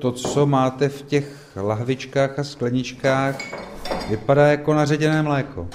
To, co máte v těch lahvičkách a skleničkách, vypadá jako naředěné mléko.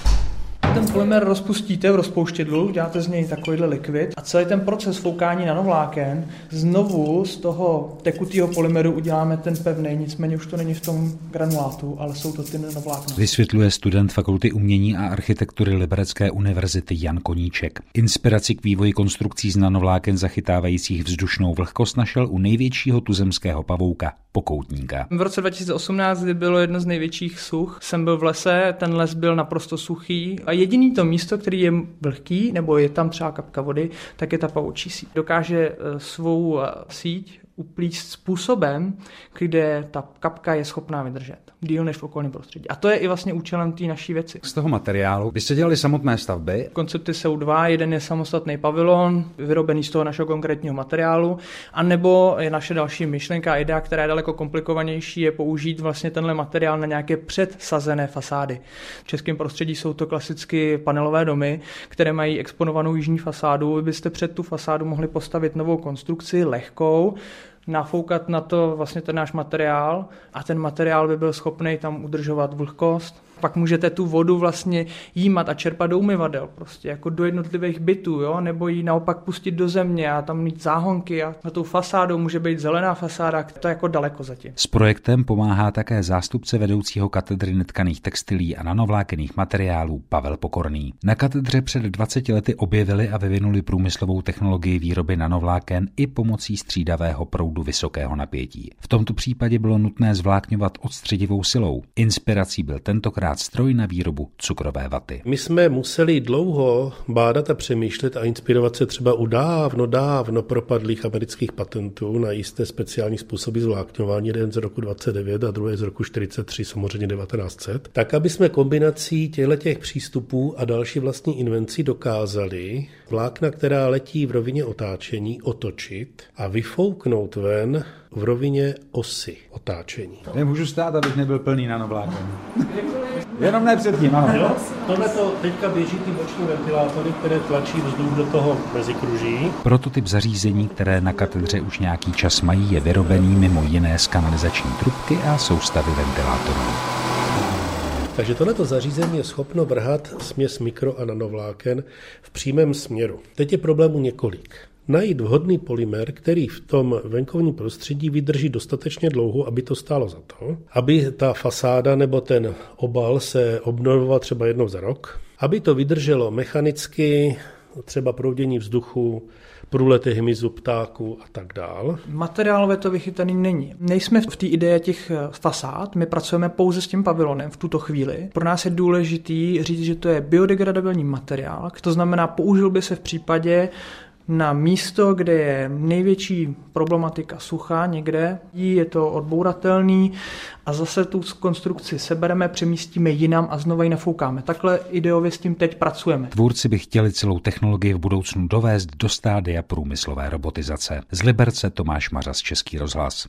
Ten polymer rozpustíte v rozpouštědlu, děláte z něj takovýhle likvid a celý ten proces foukání nanovláken znovu z toho tekutého polymeru uděláme ten pevný, nicméně už to není v tom granulátu, ale jsou to ty nanovlákna. Vysvětluje student Fakulty umění a architektury Liberecké univerzity Jan Koníček. Inspiraci k vývoji konstrukcí z nanovláken zachytávajících vzdušnou vlhkost našel u největšího tuzemského pavouka, pokoutníka. V roce 2018, kdy bylo jedno z největších such, jsem byl v lese, ten les byl naprosto suchý a jediný to místo, který je vlhký, nebo je tam třeba kapka vody, tak je ta pavoučí síť. Dokáže eh, svou eh, síť uplíst způsobem, kde ta kapka je schopná vydržet díl než v okolním prostředí. A to je i vlastně účelem té naší věci. Z toho materiálu vy jste dělali samotné stavby? Koncepty jsou dva, jeden je samostatný pavilon, vyrobený z toho našeho konkrétního materiálu, a nebo je naše další myšlenka, idea, která je daleko komplikovanější, je použít vlastně tenhle materiál na nějaké předsazené fasády. V českém prostředí jsou to klasicky panelové domy, které mají exponovanou jižní fasádu. Vy byste před tu fasádu mohli postavit novou konstrukci, lehkou, nafoukat na to vlastně ten náš materiál a ten materiál by byl schopný tam udržovat vlhkost, pak můžete tu vodu vlastně jímat a čerpat do umyvadel, prostě jako do jednotlivých bytů, jo? nebo ji naopak pustit do země a tam mít záhonky a na tou fasádou může být zelená fasáda, to je jako daleko zatím. S projektem pomáhá také zástupce vedoucího katedry netkaných textilí a nanovlákených materiálů Pavel Pokorný. Na katedře před 20 lety objevili a vyvinuli průmyslovou technologii výroby nanovláken i pomocí střídavého proudu vysokého napětí. V tomto případě bylo nutné zvlákňovat odstředivou silou. Inspirací byl tentokrát tentokrát stroj na výrobu cukrové vaty. My jsme museli dlouho bádat a přemýšlet a inspirovat se třeba u dávno, dávno propadlých amerických patentů na jisté speciální způsoby zvlákňování, jeden z roku 29 a druhý z roku 43, samozřejmě 1900, tak aby jsme kombinací těchto těch přístupů a další vlastní invencí dokázali vlákna, která letí v rovině otáčení, otočit a vyfouknout ven v rovině osy otáčení. Nemůžu stát, abych nebyl plný nanovláken. Jenom ne předtím, ano. Jo, tohle to teďka běží ty boční ventilátory, které tlačí vzduch do toho mezikruží. Prototyp zařízení, které na katedře už nějaký čas mají, je vyrobený mimo jiné z kanalizační trubky a soustavy ventilátorů. Takže tohleto zařízení je schopno vrhat směs mikro a nanovláken v přímém směru. Teď je problémů několik najít vhodný polymer, který v tom venkovním prostředí vydrží dostatečně dlouho, aby to stálo za to, aby ta fasáda nebo ten obal se obnovoval třeba jednou za rok, aby to vydrželo mechanicky, třeba proudění vzduchu, průlety hmyzu, ptáků a tak dál. Materiálové to vychytaný není. Nejsme v té ideje těch eh, fasád, my pracujeme pouze s tím pavilonem v tuto chvíli. Pro nás je důležitý říct, že to je biodegradabilní materiál, to znamená, použil by se v případě, na místo, kde je největší problematika sucha někde, je to odbouratelný a zase tu konstrukci sebereme, přemístíme jinam a znovu ji nafoukáme. Takhle ideově s tím teď pracujeme. Tvůrci by chtěli celou technologii v budoucnu dovést do stádia průmyslové robotizace. Z Liberce Tomáš Mařas, Český rozhlas.